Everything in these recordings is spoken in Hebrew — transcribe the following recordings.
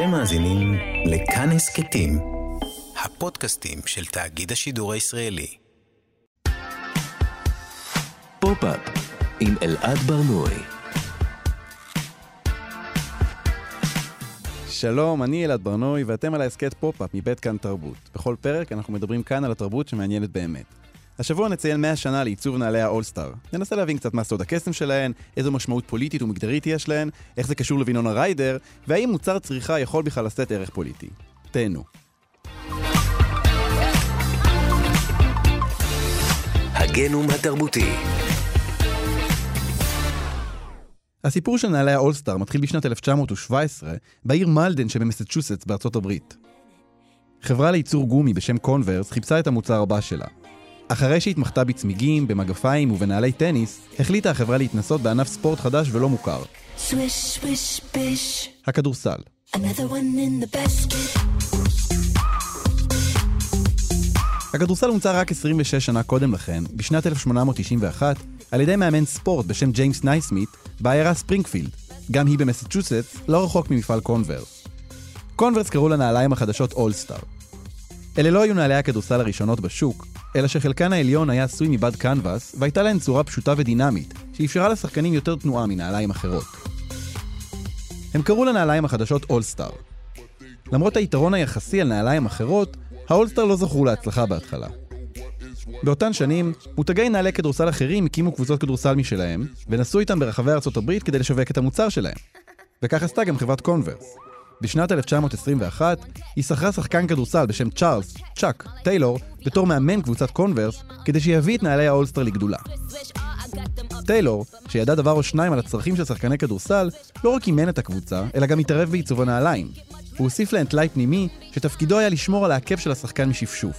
אתם מאזינים לכאן הסכתים, הפודקאסטים של תאגיד השידור הישראלי. פופ-אפ עם אלעד ברנועי. שלום, אני אלעד ברנועי ואתם על ההסכת פופ-אפ מבית כאן תרבות. בכל פרק אנחנו מדברים כאן על התרבות שמעניינת באמת. השבוע נציין 100 שנה לעיצוב נעלי האולסטאר. ננסה להבין קצת מה סוד הקסם שלהן, איזו משמעות פוליטית ומגדרית יש להן, איך זה קשור לווינונה ריידר, והאם מוצר צריכה יכול בכלל לשאת ערך פוליטי. תהנו. הגנום התרבותי הסיפור של נעלי האולסטאר מתחיל בשנת 1917 בעיר מלדן שבמסצ'וסטס בארצות הברית. חברה לייצור גומי בשם קונברס חיפשה את המוצר הבא שלה. אחרי שהתמחתה בצמיגים, במגפיים ובנעלי טניס, החליטה החברה להתנסות בענף ספורט חדש ולא מוכר. Swish, swish, bish. הכדורסל. הכדורסל הומצא רק 26 שנה קודם לכן, בשנת 1891, על ידי מאמן ספורט בשם ג'יימס נייסמית, בעיירה ספרינגפילד, גם היא במסצ'וסטס, לא רחוק ממפעל קונברס. קונברס קראו לנעליים החדשות אולסטאר. אלה לא היו נעלי הכדורסל הראשונות בשוק, אלא שחלקן העליון היה עשוי מבד קנבס, והייתה להן צורה פשוטה ודינמית, שאפשרה לשחקנים יותר תנועה מנעליים אחרות. הם קראו לנעליים החדשות אולסטאר. למרות היתרון היחסי על נעליים אחרות, האולסטאר לא זכו להצלחה בהתחלה. באותן שנים, מותגי נעלי כדורסל אחרים הקימו קבוצות כדורסל משלהם, ונסעו איתם ברחבי ארצות הברית כדי לשווק את המוצר שלהם. וכך עשתה גם חברת קונברס. בשנת 1921, היא שכרה שחקן כדורסל בשם צ'ארלס, צ'אק, טיילור, בתור מאמן קבוצת קונברס, כדי שיביא את נעלי האולסטאר לגדולה. טיילור, שידע דבר או שניים על הצרכים של שחקני כדורסל, לא רק אימן את הקבוצה, אלא גם התערב בעיצוב הנעליים. הוא הוסיף להן טלאי פנימי, שתפקידו היה לשמור על העקב של השחקן משפשוף.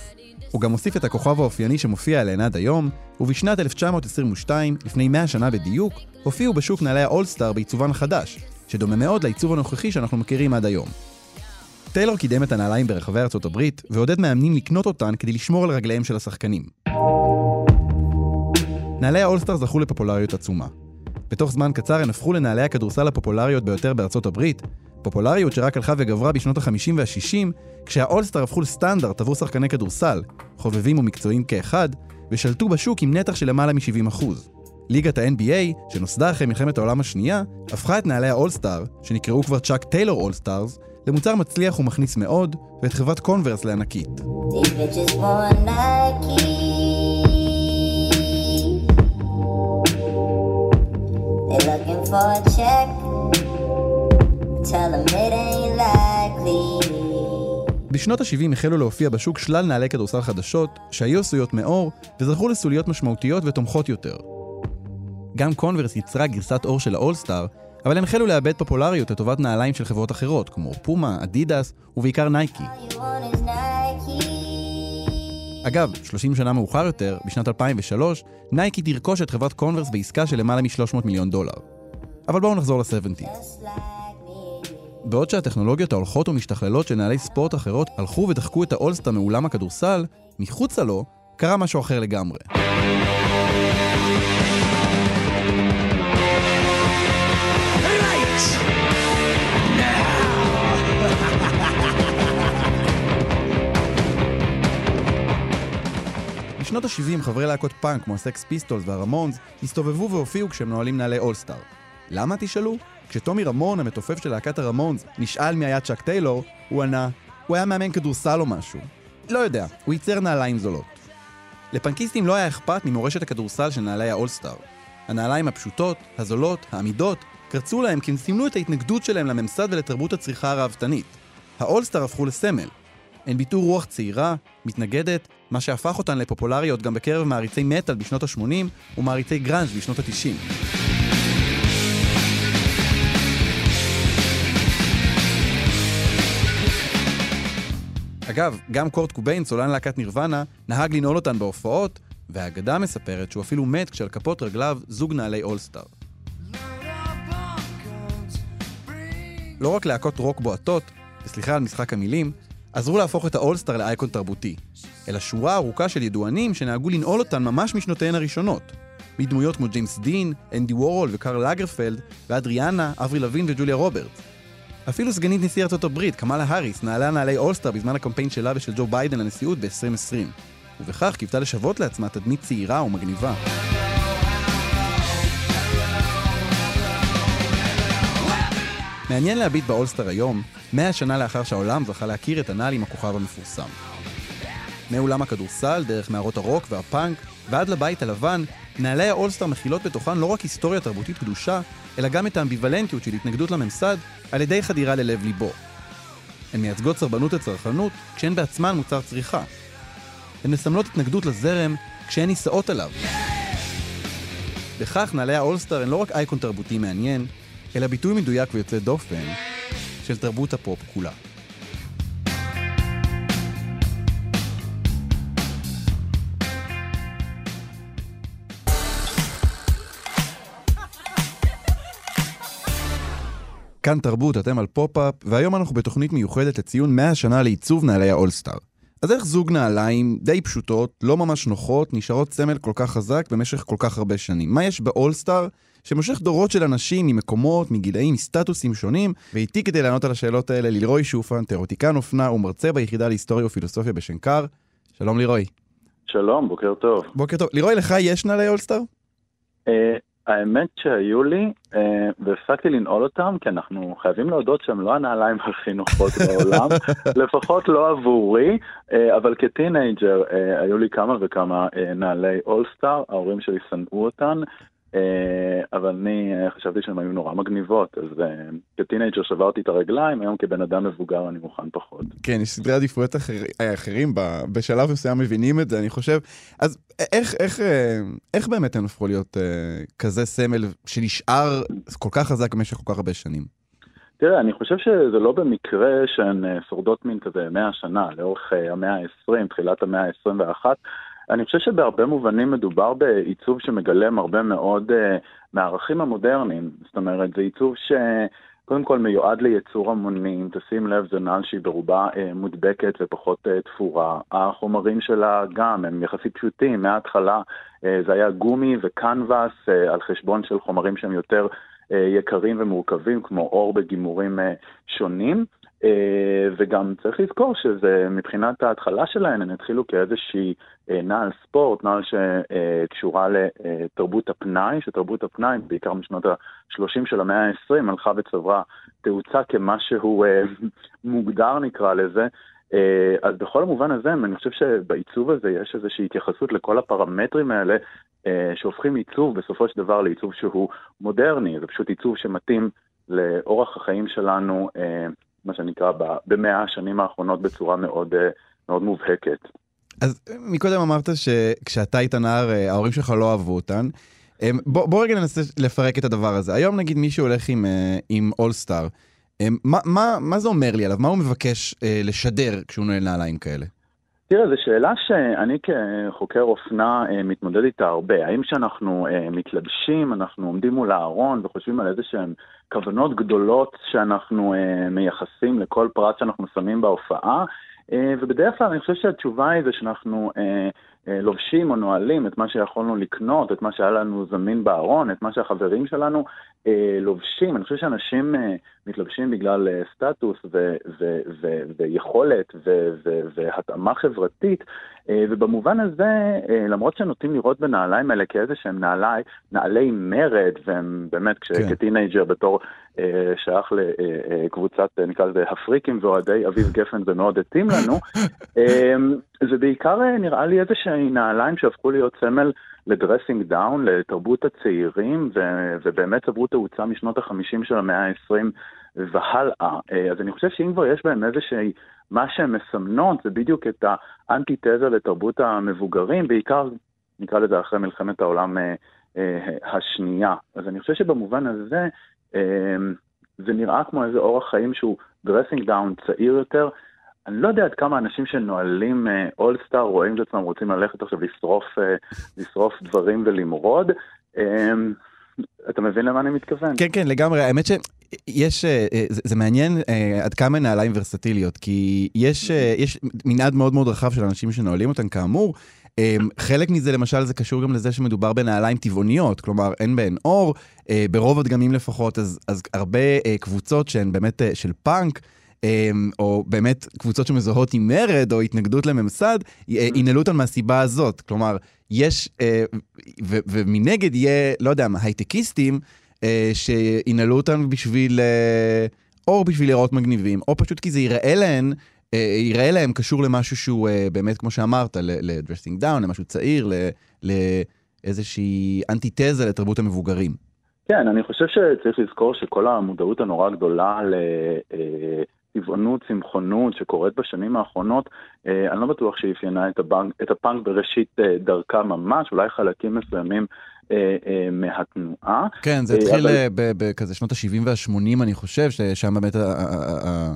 הוא גם הוסיף את הכוכב האופייני שמופיע עליהן עד היום, ובשנת 1922, לפני 100 שנה בדיוק, הופיעו בשוק נעלי האולסטאר בעיצובן החדש, שדומה מאוד לעיצוב הנוכחי שאנחנו מכירים עד היום. טיילור קידם את הנעליים ברחבי ארצות הברית, ועודד מאמנים לקנות אותן כדי לשמור על רגליהם של השחקנים. נעלי האולסטאר זכו לפופולריות עצומה. בתוך זמן קצר הן הפכו לנעלי הכדורסל הפופולריות ביותר בארצות הברית, פופולריות שרק הלכה וגברה בשנות ה-50 וה-60, כשהאולסטאר הפכו לסטנדרט עבור שחקני כדורסל, חובבים ומקצועיים כאחד, ושלטו בשוק עם נתח של למעלה מ-70%. ליגת ה-NBA, שנוסדה אחרי מלחמת העולם השנייה, הפכה את נעלי האולסטאר, שנקראו כבר צ'אק טיילור אולסטארס, למוצר מצליח ומכניס מאוד, ואת חברת קונברס לענקית. בשנות ה-70 החלו להופיע בשוק שלל נעלי כדורסל חדשות, שהיו עשויות מעור, וזכו לסוליות משמעותיות ותומכות יותר. גם קונברס יצרה גרסת עור של האולסטאר, אבל הם החלו לאבד פופולריות לטובת נעליים של חברות אחרות, כמו פומה, אדידס, ובעיקר נייקי. אגב, 30 שנה מאוחר יותר, בשנת 2003, נייקי תרכוש את חברת קונברס בעסקה של למעלה מ-300 מיליון דולר. אבל בואו נחזור ל-70. Just like me. בעוד שהטכנולוגיות ההולכות ומשתכללות של נעלי ספורט אחרות הלכו ודחקו את האולסטאר מאולם הכדורסל, מחוצה לו קרה משהו אחר לגמרי. בשנות ה-70 חברי להקות פאנק כמו הסקס פיסטולס והראמונס הסתובבו והופיעו כשהם נועלים נעלי אולסטאר. למה תשאלו? כשטומי רמון, המתופף של להקת הרמונס, נשאל מי היה צ'אק טיילור, הוא ענה, הוא היה מאמן כדורסל או משהו. לא יודע, הוא ייצר נעליים זולות. לפנקיסטים לא היה אכפת ממורשת הכדורסל של נעלי האולסטאר. הנעליים הפשוטות, הזולות, העמידות, קרצו להם כי הם סימלו את ההתנגדות שלהם לממסד ולתרבות הצריכה הראוותנית. האולסטאר הפכו לסמל. הן ביטאו רוח צעירה, מתנגדת, מה שהפך אותן לפופולריות גם בקרב מעריצי מטאל בשנות ה-80 ומעריצי גראנג' בשנות ה-90. אגב, גם קורט קוביין, סולן להקת נירוונה, נהג לנעול אותן בהופעות, והאגדה מספרת שהוא אפילו מת כשעל כפות רגליו זוג נעלי אולסטאר. לא רק להקות רוק בועטות, וסליחה על משחק המילים, עזרו להפוך את האולסטאר לאייקון תרבותי, אלא שורה ארוכה של ידוענים שנהגו לנעול אותן ממש משנותיהן הראשונות. מדמויות כמו ג'יימס דין, אנדי וורול וקרל לגרפלד, ועד ריאנה, אבריל לאבין וג'וליה רוברטס. אפילו סגנית נשיא ארצות הברית, קמאלה האריס, נעלה נעלי אולסטאר בזמן הקמפיין שלה ושל ג'ו ביידן לנשיאות ב-2020. ובכך קיוותה לשוות לעצמה תדמית צעירה ומגניבה. מעניין להביט באולסטאר היום, מאה שנה לאחר שהעולם זכה להכיר את הנעל עם הכוכב המפורסם. מאולם הכדורסל, דרך מערות הרוק והפאנק, ועד לבית הלבן, נעלי האולסטאר מכילות בתוכן לא רק היסטוריה תרבותית קדושה, אלא גם את האמביוולנטיות של התנגדות לממסד, על ידי חדירה ללב ליבו. הן מייצגות סרבנות לצרכנות, כשהן בעצמן מוצר צריכה. הן מסמלות התנגדות לזרם, כשהן נישאות עליו. בכך נעלי האולסטאר הן לא רק אייקון תרבותי מעניין, אלא ביטוי מדויק ויוצא דופן של תרבות הפופ כולה. כאן תרבות, אתם על פופ-אפ, והיום אנחנו בתוכנית מיוחדת לציון 100 שנה לעיצוב נעלי האולסטאר. אז איך זוג נעליים די פשוטות, לא ממש נוחות, נשארות סמל כל כך חזק במשך כל כך הרבה שנים? מה יש באולסטאר שמושך דורות של אנשים ממקומות, מגילאים, מסטטוסים שונים? ואיתי כדי לענות על השאלות האלה, לירוי שופן, תיאורטיקן אופנה ומרצה ביחידה להיסטוריה ופילוסופיה בשנקר. שלום לירוי. שלום, בוקר טוב. בוקר טוב. לירוי, לך יש נעלי אולסטאר? האמת שהיו לי, אה, והפסקתי לנעול אותם, כי אנחנו חייבים להודות שהם לא הנעליים הכי נוחות בעולם, לפחות לא עבורי, אה, אבל כטינג'ר אה, היו לי כמה וכמה נעלי אולסטאר, ההורים שלי שנאו אותן, אבל אני אה, חשבתי שהן היו נורא מגניבות, אז אה, כטינג'ר שברתי את הרגליים, היום כבן אדם מבוגר אני מוכן פחות. כן, יש סדרי עדיפויות אחר, אחרים, בשלב מסוים מבינים את זה, אני חושב. אז איך, איך, אה, איך באמת הם הפכו להיות אה, כזה סמל שנשאר כל כך חזק במשך כל כך הרבה שנים? תראה, אני חושב שזה לא במקרה שהן אה, שורדות מין כזה 100 שנה, לאורך אה, המאה ה-20, תחילת המאה ה-21. אני חושב שבהרבה מובנים מדובר בעיצוב שמגלם הרבה מאוד uh, מהערכים המודרניים. זאת אומרת, זה עיצוב שקודם כל מיועד לייצור המונים, תשים לב, זה נעל שהיא ברובה uh, מודבקת ופחות uh, תפורה. החומרים שלה גם הם יחסית פשוטים, מההתחלה uh, זה היה גומי וקנבס uh, על חשבון של חומרים שהם יותר uh, יקרים ומורכבים, כמו אור בגימורים uh, שונים. Uh, וגם צריך לזכור שזה מבחינת ההתחלה שלהן, הן התחילו כאיזושהי uh, נעל ספורט, נעל שקשורה לתרבות הפנאי, שתרבות הפנאי, בעיקר משנות ה-30 של המאה ה-20, הלכה וצברה תאוצה כמשהו מוגדר נקרא לזה. אז בכל המובן הזה, אני חושב שבעיצוב הזה יש איזושהי התייחסות לכל הפרמטרים האלה שהופכים עיצוב בסופו של דבר לעיצוב שהוא מודרני, זה פשוט עיצוב שמתאים לאורח החיים שלנו. מה שנקרא, במאה השנים האחרונות בצורה מאוד, מאוד מובהקת. אז מקודם אמרת שכשאתה היית נער, ההורים שלך לא אהבו אותן. בוא, בוא רגע ננסה לפרק את הדבר הזה. היום נגיד מישהו הולך עם, עם אולסטאר, מה, מה, מה זה אומר לי עליו? מה הוא מבקש לשדר כשהוא נועל נעליים כאלה? תראה, זו שאלה שאני כחוקר אופנה מתמודד איתה הרבה. האם כשאנחנו מתלבשים, אנחנו עומדים מול הארון וחושבים על איזה שהן כוונות גדולות שאנחנו מייחסים לכל פרט שאנחנו שמים בהופעה? ובדרך כלל אני חושב שהתשובה היא זה שאנחנו לובשים או נועלים את מה שיכולנו לקנות, את מה שהיה לנו זמין בארון, את מה שהחברים שלנו לובשים. אני חושב שאנשים מתלבשים בגלל סטטוס ו- ו- ו- ויכולת ו- ו- והתאמה חברתית, ובמובן הזה, למרות שנוטים לראות בנעליים האלה כאיזה שהם נעלי, נעלי מרד, והם באמת, כ teenager בתור שייך לקבוצת, נקרא לזה, הפריקים ואוהדי אביב גפן, זה מאוד התאים לנו, זה בעיקר נראה לי איזה שהם נעליים שהפכו להיות סמל ל dressing down, לתרבות הצעירים, ו- ובאמת צברו תאוצה משנות ה-50 של המאה ה-20 והלאה. אז אני חושב שאם כבר יש בהם איזושהי, מה שהן מסמנות זה בדיוק את האנטיתזה לתרבות המבוגרים, בעיקר, נקרא לזה אחרי מלחמת העולם השנייה. אז אני חושב שבמובן הזה, זה נראה כמו איזה אורח חיים שהוא dressing down צעיר יותר. אני לא יודע עד כמה אנשים שנועלים אולסטאר uh, רואים את עצמם רוצים ללכת עכשיו לשרוף, uh, לשרוף דברים ולמרוד. Um, אתה מבין למה אני מתכוון? כן, כן, לגמרי. האמת שיש, זה, זה מעניין עד כמה נעליים ורסטיליות, כי יש, יש מנעד מאוד מאוד רחב של אנשים שנועלים אותן כאמור. אמ, חלק מזה למשל זה קשור גם לזה שמדובר בנעליים טבעוניות, כלומר אין בהן אור, אה, ברוב הדגמים לפחות, אז, אז הרבה אה, קבוצות שהן באמת אה, של פאנק, או באמת קבוצות שמזוהות עם מרד או התנגדות לממסד, אה, ינעלו אותן מהסיבה הזאת. כלומר, יש, אה, ומנגד יהיה, לא יודע, הייטקיסטים, אה, שינעלו אותם בשביל, או בשביל להיראות מגניבים, או פשוט כי זה ייראה להן, אה, ייראה להם קשור למשהו שהוא באמת, כמו שאמרת, ל-dressing down, למשהו צעיר, לאיזושהי אנטיתזה לתרבות המבוגרים. כן, אני חושב שצריך לזכור שכל המודעות הנורא גדולה לטבעונות, צמחונות שקורית בשנים האחרונות, אה, אני לא בטוח שאפיינה את הפאנק, את הפאנק בראשית אה, דרכה ממש, אולי חלקים מסוימים אה, אה, מהתנועה. כן, זה התחיל אבל- בכזה שנות ה-70 וה-80, אני חושב, ששם באמת ה- ה- ה-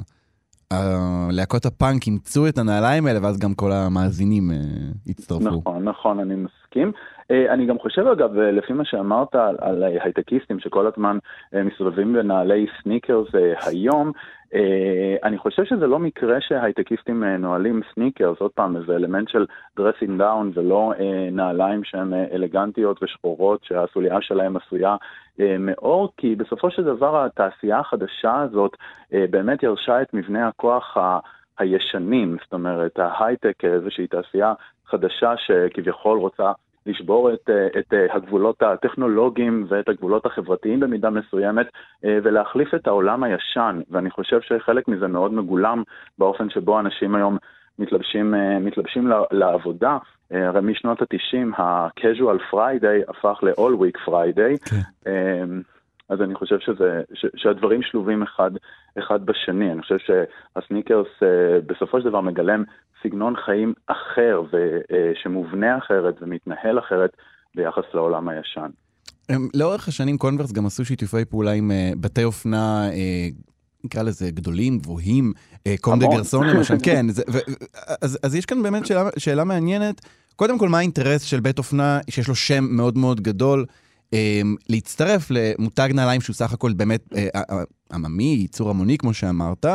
ה- להקות הפאנק אימצו את הנעליים האלה, ואז גם כל המאזינים הצטרפו. נכון, נכון, אני מסכים. אה, אני גם חושב, אגב, אה, לפי מה שאמרת על, על הייטקיסטים שכל הזמן אה, מסתובבים בנעלי סניקרס היום, אני חושב שזה לא מקרה שהייטקיסטים נועלים סניקרס, עוד פעם, איזה אלמנט של dressing down ולא נעליים שהן אלגנטיות ושחורות שהסוליה שלהן עשויה מאור, כי בסופו של דבר התעשייה החדשה הזאת באמת ירשה את מבנה הכוח ה... הישנים, זאת אומרת, ההייטק, איזושהי תעשייה חדשה שכביכול רוצה לשבור את, אה, את אה, הגבולות הטכנולוגיים ואת הגבולות החברתיים במידה מסוימת אה, ולהחליף את העולם הישן, ואני חושב שחלק מזה מאוד מגולם באופן שבו אנשים היום מתלבשים, מתלבשים לעבודה. הרי משנות ה-90 ה-casual Friday הפך ל-all week Friday. כן. אה, אז אני חושב שזה, ש, שהדברים שלובים אחד, אחד בשני. אני חושב שהסניקרס אה, בסופו של דבר מגלם סגנון חיים אחר ושמובנה אחרת ומתנהל אחרת ביחס לעולם הישן. הם, לאורך השנים קונברס גם עשו שיתופי פעולה עם אה, בתי אופנה, אה, נקרא לזה גדולים, גבוהים, אה, קום דה. גרסון למשל, כן, זה, ו, אז, אז יש כאן באמת שאלה, שאלה מעניינת. קודם כל, מה האינטרס של בית אופנה שיש לו שם מאוד מאוד גדול, אה, להצטרף למותג נעליים שהוא סך הכל באמת אה, אה, אה, עממי, ייצור המוני, כמו שאמרת.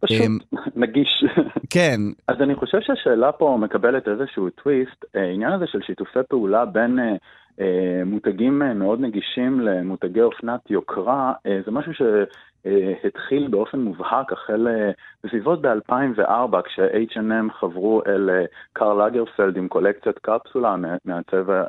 פשוט אמ, נגיש. כן, אז אני חושב שהשאלה פה מקבלת איזשהו טוויסט. העניין הזה של שיתופי פעולה בין מותגים מאוד נגישים למותגי אופנת יוקרה, זה משהו שהתחיל באופן מובהק החל אה, בסביבות ב-2004, כש-H&M חברו אל אה, קרל לגרפלד עם קולקציית קפסולה, מה- מהצבע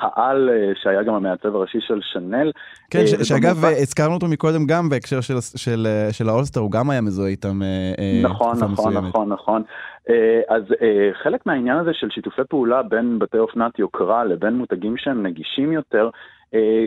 העל אה, שהיה גם המעצב הראשי של שנל. כן, אה, שאגב, אה, הזכרנו אותו מקודם גם בהקשר של, אה, האולסטר, הוא גם היה מזוהה איתם אה, אה, נכון, נכון, מסוימת. נכון, נכון. אה, אז אה, חלק מהעניין הזה של שיתופי פעולה בין בתי אופנת יוקרה לבין מותגים שהם נגישים יותר, אה,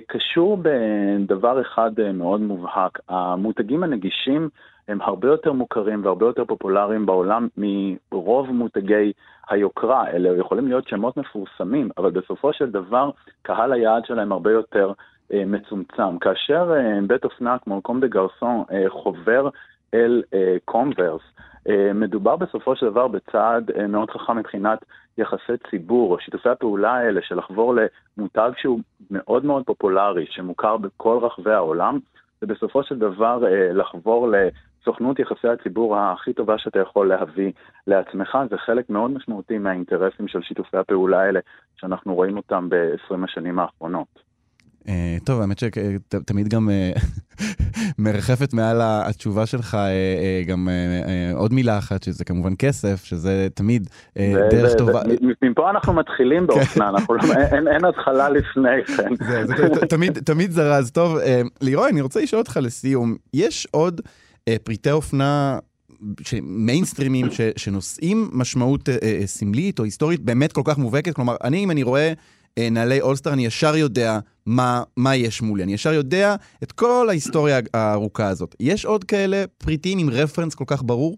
קשור בדבר אחד אה, מאוד מובהק. המותגים הנגישים הם הרבה יותר מוכרים והרבה יותר פופולריים בעולם מרוב מותגי היוקרה. אלה יכולים להיות שמות מפורסמים, אבל בסופו של דבר קהל היעד שלהם הרבה יותר אה, מצומצם. כאשר אה, בית אופנה כמו קום דה גרסון אה, חובר אל אה, קומברס, אה, מדובר בסופו של דבר בצעד אה, מאוד חכם מבחינת יחסי ציבור, או שיתופי הפעולה האלה של לחבור למותג שהוא מאוד מאוד פופולרי, שמוכר בכל רחבי העולם, ובסופו של דבר אה, לחבור לסוכנות יחסי הציבור הכי טובה שאתה יכול להביא לעצמך, זה חלק מאוד משמעותי מהאינטרסים של שיתופי הפעולה האלה, שאנחנו רואים אותם ב-20 השנים האחרונות. אה, טוב, האמת שתמיד גם אה, מרחפת מעל התשובה שלך אה, אה, גם אה, אה, עוד מילה אחת, שזה כמובן כסף, שזה תמיד אה, דרך טובה. מפה אנחנו מתחילים באופנה, אנחנו לא- אין- אין התחלה לפני כן. תמיד, תמיד זרז. טוב, אה, לירוי, אני רוצה לשאול אותך לסיום, יש עוד אה, פריטי אופנה מיינסטרימים ש, שנושאים משמעות אה, אה, סמלית או היסטורית באמת כל כך מובהקת? כלומר, אני, אם אני רואה אה, נעלי אולסטר, אני ישר יודע מה, מה יש מולי. אני ישר יודע את כל ההיסטוריה הארוכה הזאת. יש עוד כאלה פריטים עם רפרנס כל כך ברור?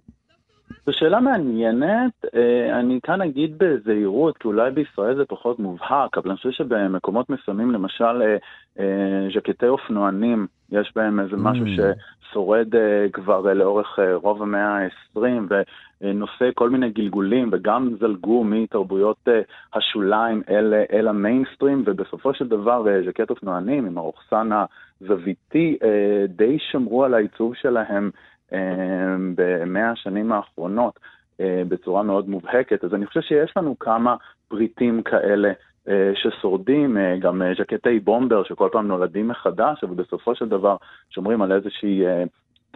זו שאלה מעניינת, אה, אני כאן אגיד בזהירות, כי אולי בישראל זה פחות מובהק, אבל אני חושב שבמקומות מסוימים, למשל אה, אה, ז'קטי אופנוענים, יש בהם איזה משהו Mm. ששורד אה, כבר אה, לאורך אה, רוב המאה ה-20 ונושא כל מיני גלגולים, וגם זלגו מתרבויות אה, השוליים אל, אל המיינסטרים, ובסופו של דבר אה, ז'קט אופנוענים עם הרוכסן הזוויתי אה, די שמרו על העיצוב שלהם אה, במאה השנים האחרונות. אה, בצורה מאוד מובהקת, אז אני חושב שיש לנו כמה פריטים כאלה אה, ששורדים, אה, גם אה, ז'קטי בומבר שכל פעם נולדים מחדש, אבל בסופו של דבר שומרים על איזושהי אה,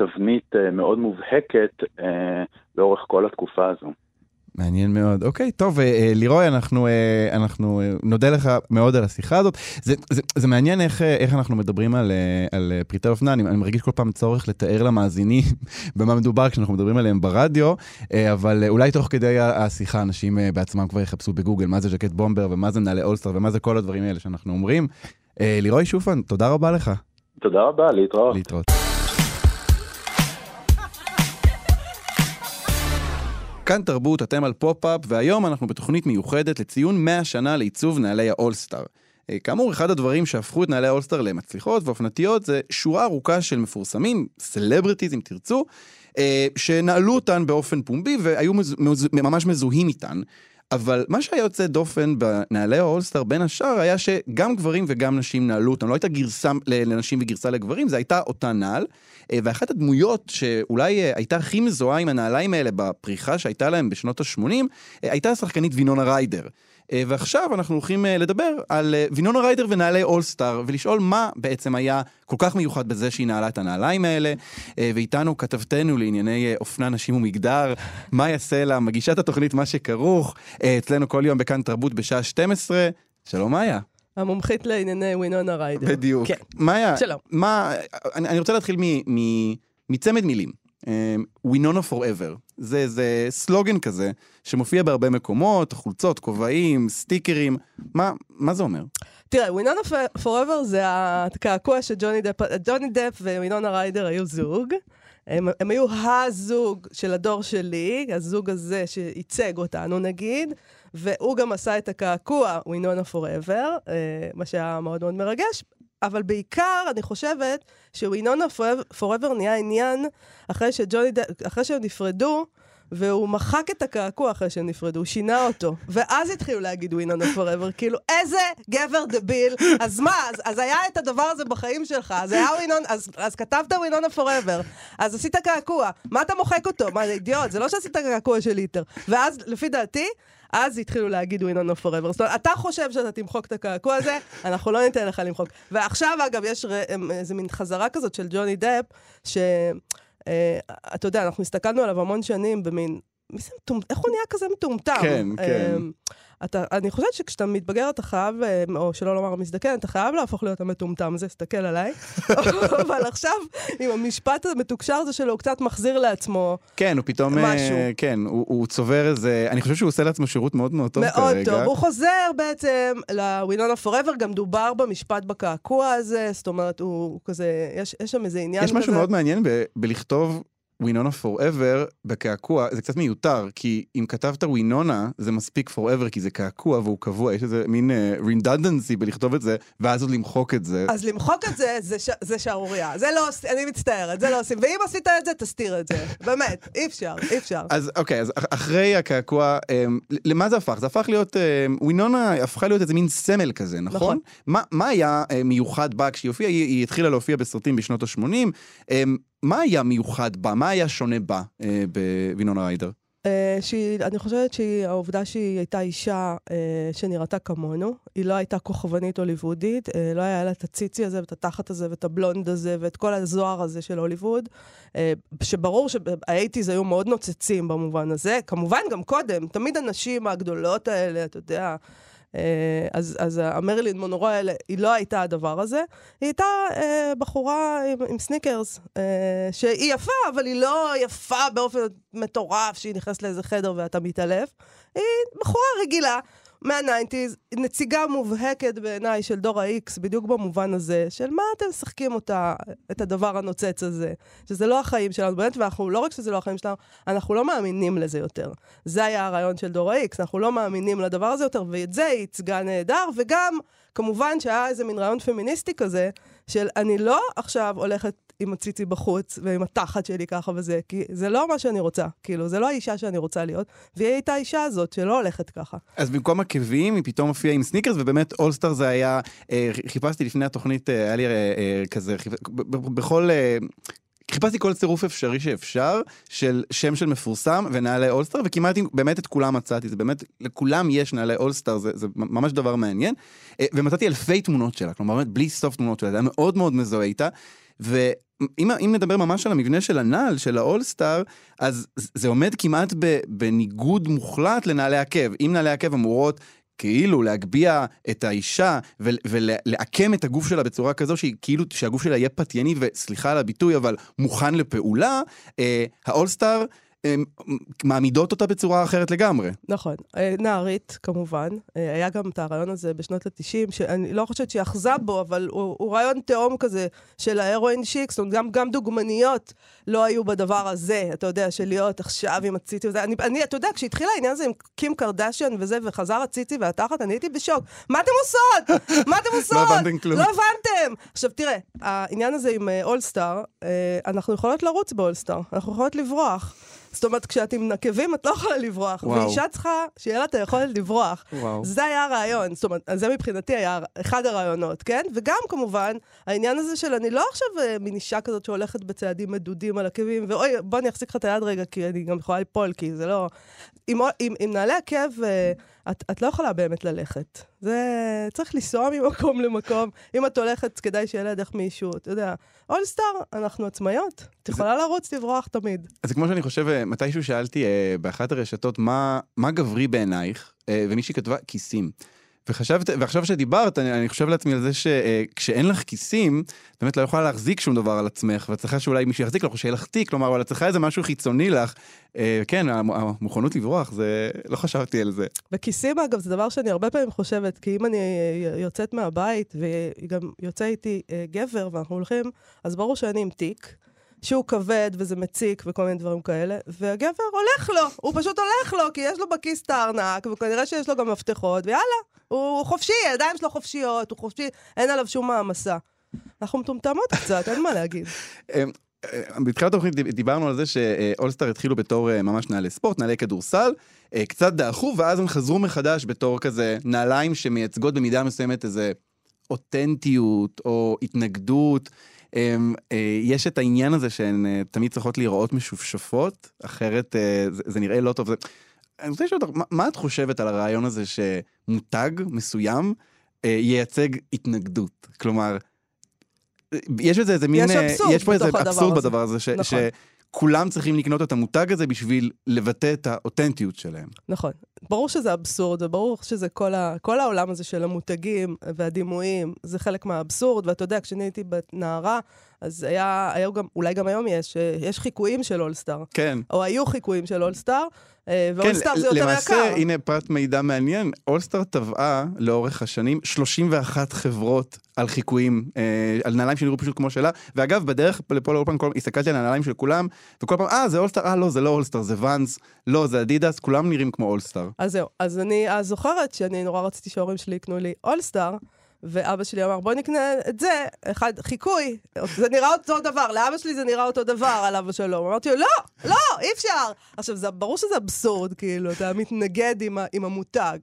תבנית אה, מאוד מובהקת אה, לאורך כל התקופה הזו. מעניין מאוד. אוקיי, טוב, אה, לירוי, אנחנו, אנחנו נודה לך מאוד על השיחה הזאת. זה, זה, זה מעניין איך, איך אנחנו מדברים על, על פריטי אופנה, אני, אני מרגיש כל פעם צורך לתאר למאזינים במה מדובר כשאנחנו מדברים עליהם ברדיו, אבל אולי תוך כדי השיחה אנשים בעצמם כבר יחפשו בגוגל מה זה ז'קט בומבר ומה זה נעלי אולסטר ומה זה כל הדברים האלה שאנחנו אומרים. לירוי שופן, תודה רבה לך. תודה רבה, להתראות. להתראות. כאן תרבות, אתם על פופ-אפ, והיום אנחנו בתוכנית מיוחדת לציון 100 שנה לעיצוב נעלי האולסטאר. אה, כאמור, אחד הדברים שהפכו את נעלי האולסטאר למצליחות ואופנתיות זה שורה ארוכה של מפורסמים, celebrities אם תרצו, אה, שנעלו אותן באופן פומבי והיו מז... מז... ממש מזוהים איתן. אבל מה שהיה יוצא דופן בנעלי האולסטאר בין השאר היה שגם גברים וגם נשים נעלו אותם. לא הייתה גרסה לנשים וגרסה לגברים, זה הייתה אותה נעל. אה, ואחת הדמויות שאולי אה, הייתה הכי מזוהה עם הנעליים האלה בפריחה שהייתה להם בשנות ה-80, הייתה השחקנית וינונה ריידר. אה, ועכשיו אנחנו הולכים אה, לדבר על אה, וינונה ריידר ונעלי אולסטאר, ולשאול מה בעצם היה כל כך מיוחד בזה שהיא נעלה את הנעליים האלה. ואיתנו כתבתנו לענייני אופנה, נשים ומגדר, מאיה סלע, מגישת התוכנית מה שכרוך, אצלנו כל יום בכאן תרבות בשעה 12. שלום מאיה. המומחית לענייני וינונה ריידר. בדיוק. כן. מאיה, שלום. מה, אני, אני רוצה להתחיל מ, מ, מצמד מילים. וינונה פוראבר. זה, זה סלוגן כזה שמופיע בהרבה מקומות, חולצות, כובעים, סטיקרים. מה, מה זה אומר? תראה, וינונה פוראבר זה הקעקוע שג'וני דפ, ג'וני דפ ווינונה ריידר היו זוג. הם, הם היו הזוג של הדור שלי, הזוג הזה שייצג אותנו נגיד, והוא גם עשה את הקעקוע ווינונה פוראבר, מה שהיה מאוד מאוד מרגש. אבל בעיקר, אני חושבת שווינונה פוראבר נהיה עניין אחרי שג'וני אחרי שהם נפרדו, והוא מחק את הקעקוע אחרי שהם נפרדו, הוא שינה אותו. ואז התחילו להגיד ווינונה פוראבר, כאילו, איזה גבר דביל, אז מה, אז, אז היה את הדבר הזה בחיים שלך, אז היה ווינונה, אז, אז כתבת ווינונה פוראבר, אז עשית קעקוע, מה אתה מוחק אותו? מה, זה אידיוט, זה לא שעשית קעקוע של ליטר. ואז, לפי דעתי, אז התחילו להגיד ווינונה פוראבר. זאת אומרת, אתה חושב שאתה תמחוק את הקעקוע הזה, אנחנו לא ניתן לך למחוק. ועכשיו, אגב, יש איזה מין חזרה כזאת של ג'וני דפ, ש... Uh, אתה יודע, אנחנו הסתכלנו עליו המון שנים במין... איך הוא נהיה כזה מטומטם? כן, כן. אתה, אני חושבת שכשאתה מתבגר אתה חייב, או שלא לומר מזדקן, אתה חייב להפוך להיות המטומטם הזה, תסתכל עליי. אבל עכשיו, עם המשפט המתוקשר הזה שלו, הוא קצת מחזיר לעצמו כן, הוא פתאום, משהו. כן, הוא, הוא צובר איזה, אני חושב שהוא עושה לעצמו שירות מאוד מאוד טוב מאוד כרגע. מאוד טוב, הוא חוזר בעצם לווינונה פוראבר, גם דובר במשפט בקעקוע הזה, זאת אומרת, הוא כזה, יש, יש שם איזה עניין יש כזה. משהו מאוד מעניין ב- בלכתוב וינונה forever בקעקוע, זה קצת מיותר, כי אם כתבת וינונה, זה מספיק forever, כי זה קעקוע והוא קבוע, יש איזה מין uh, redundancy בלכתוב את זה, ואז עוד למחוק את זה. אז למחוק את זה, זה, ש... זה שערורייה. זה לא עושים, אני מצטערת, זה לא עושים. ואם עשית את זה, תסתיר את זה. באמת, אי אפשר, אי אפשר. אז אוקיי, אז אח- אחרי הקעקוע, um, למה זה הפך? זה הפך להיות, um, וינונה הפכה להיות איזה מין סמל כזה, נכון? נכון. מה, מה היה uh, מיוחד בה כשהיא הופיעה? היא, היא התחילה להופיע בסרטים בשנות ה-80. Um, מה היה מיוחד בה? מה היה שונה בה בווינונה ריידר? אה, שהיא, אני חושבת שהעובדה שהיא הייתה אישה אה, שנראתה כמונו, היא לא הייתה כוכבנית הוליוודית, אה, לא היה לה את הציצי הזה ואת התחת הזה ואת הבלונד הזה ואת כל הזוהר הזה של הוליווד, אה, שברור שהאייטיז היו מאוד נוצצים במובן הזה, כמובן גם קודם, תמיד הנשים הגדולות האלה, אתה יודע, אה, אז, אז המרילין מונרו האלה, היא לא הייתה הדבר הזה, היא הייתה אה, בחורה עם, עם סניקרס, אה, שהיא יפה, אבל היא לא יפה באופן מטורף, שהיא נכנסת לאיזה חדר ואתה מתעלף. היא בחורה רגילה. מה nineties, נציגה מובהקת בעיניי של דור ה-X, בדיוק במובן הזה, של מה אתם משחקים אותה, את הדבר הנוצץ הזה, שזה לא החיים שלנו, באמת, ואנחנו, לא רק שזה לא החיים שלנו, אנחנו לא מאמינים לזה יותר. זה היה הרעיון של דור ה-X, אנחנו לא מאמינים לדבר הזה יותר, ואת זה היא ייצגה נהדר, וגם, כמובן שהיה איזה מין רעיון פמיניסטי כזה, של אני לא עכשיו הולכת עם הציצי בחוץ ועם התחת שלי ככה וזה, כי זה לא מה שאני רוצה, כאילו, זה לא האישה שאני רוצה להיות, והיא הייתה האישה הזאת שלא הולכת ככה. אז במקום עקבים היא פתאום הופיעה עם סניקרס ובאמת אולסטאר זה היה, אה, חיפשתי לפני התוכנית, אה, היה לי אה, כזה, בכל... חיפשתי כל צירוף אפשרי שאפשר, של שם של מפורסם ונעלי אולסטאר, וכמעט באמת את כולם מצאתי, זה באמת, לכולם יש נעלי אולסטאר, זה, זה ממש דבר מעניין. ומצאתי אלפי תמונות שלה, כלומר באמת בלי סוף תמונות שלה, זה היה מאוד מאוד מזוהה איתה. ואם אם נדבר ממש על המבנה של הנעל, של האולסטאר, אז זה עומד כמעט ב, בניגוד מוחלט לנעלי עקב. אם נעלי עקב אמורות כאילו להגביה את האישה ול- ולעקם את הגוף שלה בצורה כזו שהיא כאילו שהגוף שלה יהיה פתייני וסליחה על הביטוי אבל מוכן לפעולה, אה, האולסטאר מעמידות אותה בצורה אחרת לגמרי. נכון. אה, נערית, כמובן. אה, היה גם את הרעיון הזה בשנות ה-90, שאני לא חושבת שהיא אחזה בו, אבל הוא, הוא רעיון תהום כזה של ההרואין שיק, זאת אומרת, גם, גם דוגמניות לא היו בדבר הזה, אתה יודע, של להיות עכשיו עם הציצי וזה. אני, אני, אתה יודע, כשהתחיל העניין הזה עם קים קרדשיאן וזה, וחזר הציצי והתחת, אני הייתי בשוק. מה אתם עושות? מה אתם עושות? הבנתם כלום. לא הבנתם. עכשיו, תראה, העניין הזה עם אולסטאר, אה, אנחנו יכולות לרוץ באולסטאר, אנחנו יכולות לברוח. זאת אומרת, כשאת עם נקבים, את לא יכולה לברוח. וואו. ואישה צריכה שיהיה לה את היכולת לברוח. וואו. זה היה הרעיון, זאת אומרת, זה מבחינתי היה אחד הרעיונות, כן? וגם כמובן, העניין הזה של אני לא עכשיו אה, מין אישה כזאת שהולכת בצעדים מדודים על עקבים, ואוי, בוא אני אחזיק לך את היד רגע, כי אני גם יכולה ליפול, כי זה לא... עם, עם, עם נעלי עקב, אה, את, את לא יכולה באמת ללכת. זה... צריך לנסוע ממקום למקום. אם את הולכת, כדאי שיהיה לידך מישהו, אתה יודע. אולסטאר, אנחנו עצמאיות. את יכולה לרוץ, לברוח תמיד. אז זה כמו שאני חושב, אה, מתישהו שאלתי אה, באחת הרשתות מה, מה גברי בעינייך, אה, ומישהי כתבה כיסים. וחשבת, ועכשיו שדיברת, אני, אני חושב לעצמי על זה שכשאין לך כיסים, את באמת לא יכולה להחזיק שום דבר על עצמך, ואת צריכה שאולי מישהו יחזיק לך או שיהיה לך תיק, כלומר, אבל את צריכה איזה משהו חיצוני לך. אה, כן, המ- המוכנות לברוח, זה... לא חשבתי על זה. וכיסים, אגב, זה דבר שאני הרבה פעמים חושבת, כי אם אני אה, יוצאת מהבית, וגם יוצא איתי אה, גבר, ואנחנו הולכים, אז ברור שאני עם תיק. שהוא כבד וזה מציק וכל מיני דברים כאלה, והגבר הולך לו, הוא פשוט הולך לו, כי יש לו בכיס את הארנק, וכנראה שיש לו גם מפתחות, ויאללה, הוא חופשי, הידיים שלו חופשיות, הוא חופשי, אין עליו שום מעמסה. אנחנו מטומטמות קצת, אין מה להגיד. אה, אה, בתחילת התוכנית דיב- דיברנו על זה שאולסטאר התחילו בתור אה, ממש נעלי ספורט, נעלי כדורסל, אה, קצת דעכו, ואז הם חזרו מחדש בתור כזה נעליים שמייצגות במידה מסוימת איזה אותנטיות או התנגדות. הם, אה, יש את העניין הזה שהן אה, תמיד צריכות להיראות משופשפות, אחרת אה, זה, זה נראה לא טוב. זה... אני רוצה לשאול אותך, מה, מה את חושבת על הרעיון הזה שמותג מסוים ייצג התנגדות? כלומר, יש איזה מין... יש אבסורד יש פה איזה בתוך הדבר אבסורד הזה. בדבר הזה, ש, נכון. שכולם צריכים לקנות את המותג הזה בשביל לבטא את האותנטיות שלהם. נכון. ברור שזה אבסורד, וברור שזה כל, ה, כל העולם הזה של המותגים והדימויים, זה חלק מהאבסורד, ואתה יודע, כשאני הייתי נערה, אז היה, היה גם, אולי גם היום יש, יש חיקויים של אולסטאר. כן. או היו חיקויים של אולסטאר, אה, כן, ואולסטאר זה יותר למעשה, יקר. הנה פרט מידע מעניין, אולסטאר טבעה לאורך השנים 31 חברות על חיקויים, אה, על נעליים שנראו פשוט כמו שלה, ואגב, בדרך לפה לאולפן, כל- הסתכלתי על הנעליים של כולם, וכל פעם, אה, זה אולסטאר, אה, לא, זה לא אולסטאר, זה ואנס, לא, זה אדידס, כולם נראים כמו אולסטאר. אז זהו, אז אני אז זוכרת שאני נורא רציתי שההורים שלי יקנו לי אולסטאר, ואבא שלי אמר, בוא נקנה את זה, אחד, חיקוי, זה נראה אותו דבר, לאבא שלי זה נראה אותו דבר, עליו השלום. אמרתי לו, לא, לא, אי אפשר. עכשיו, זה, ברור שזה אבסורד, כאילו, אתה מתנגד עם, ה, עם המותג.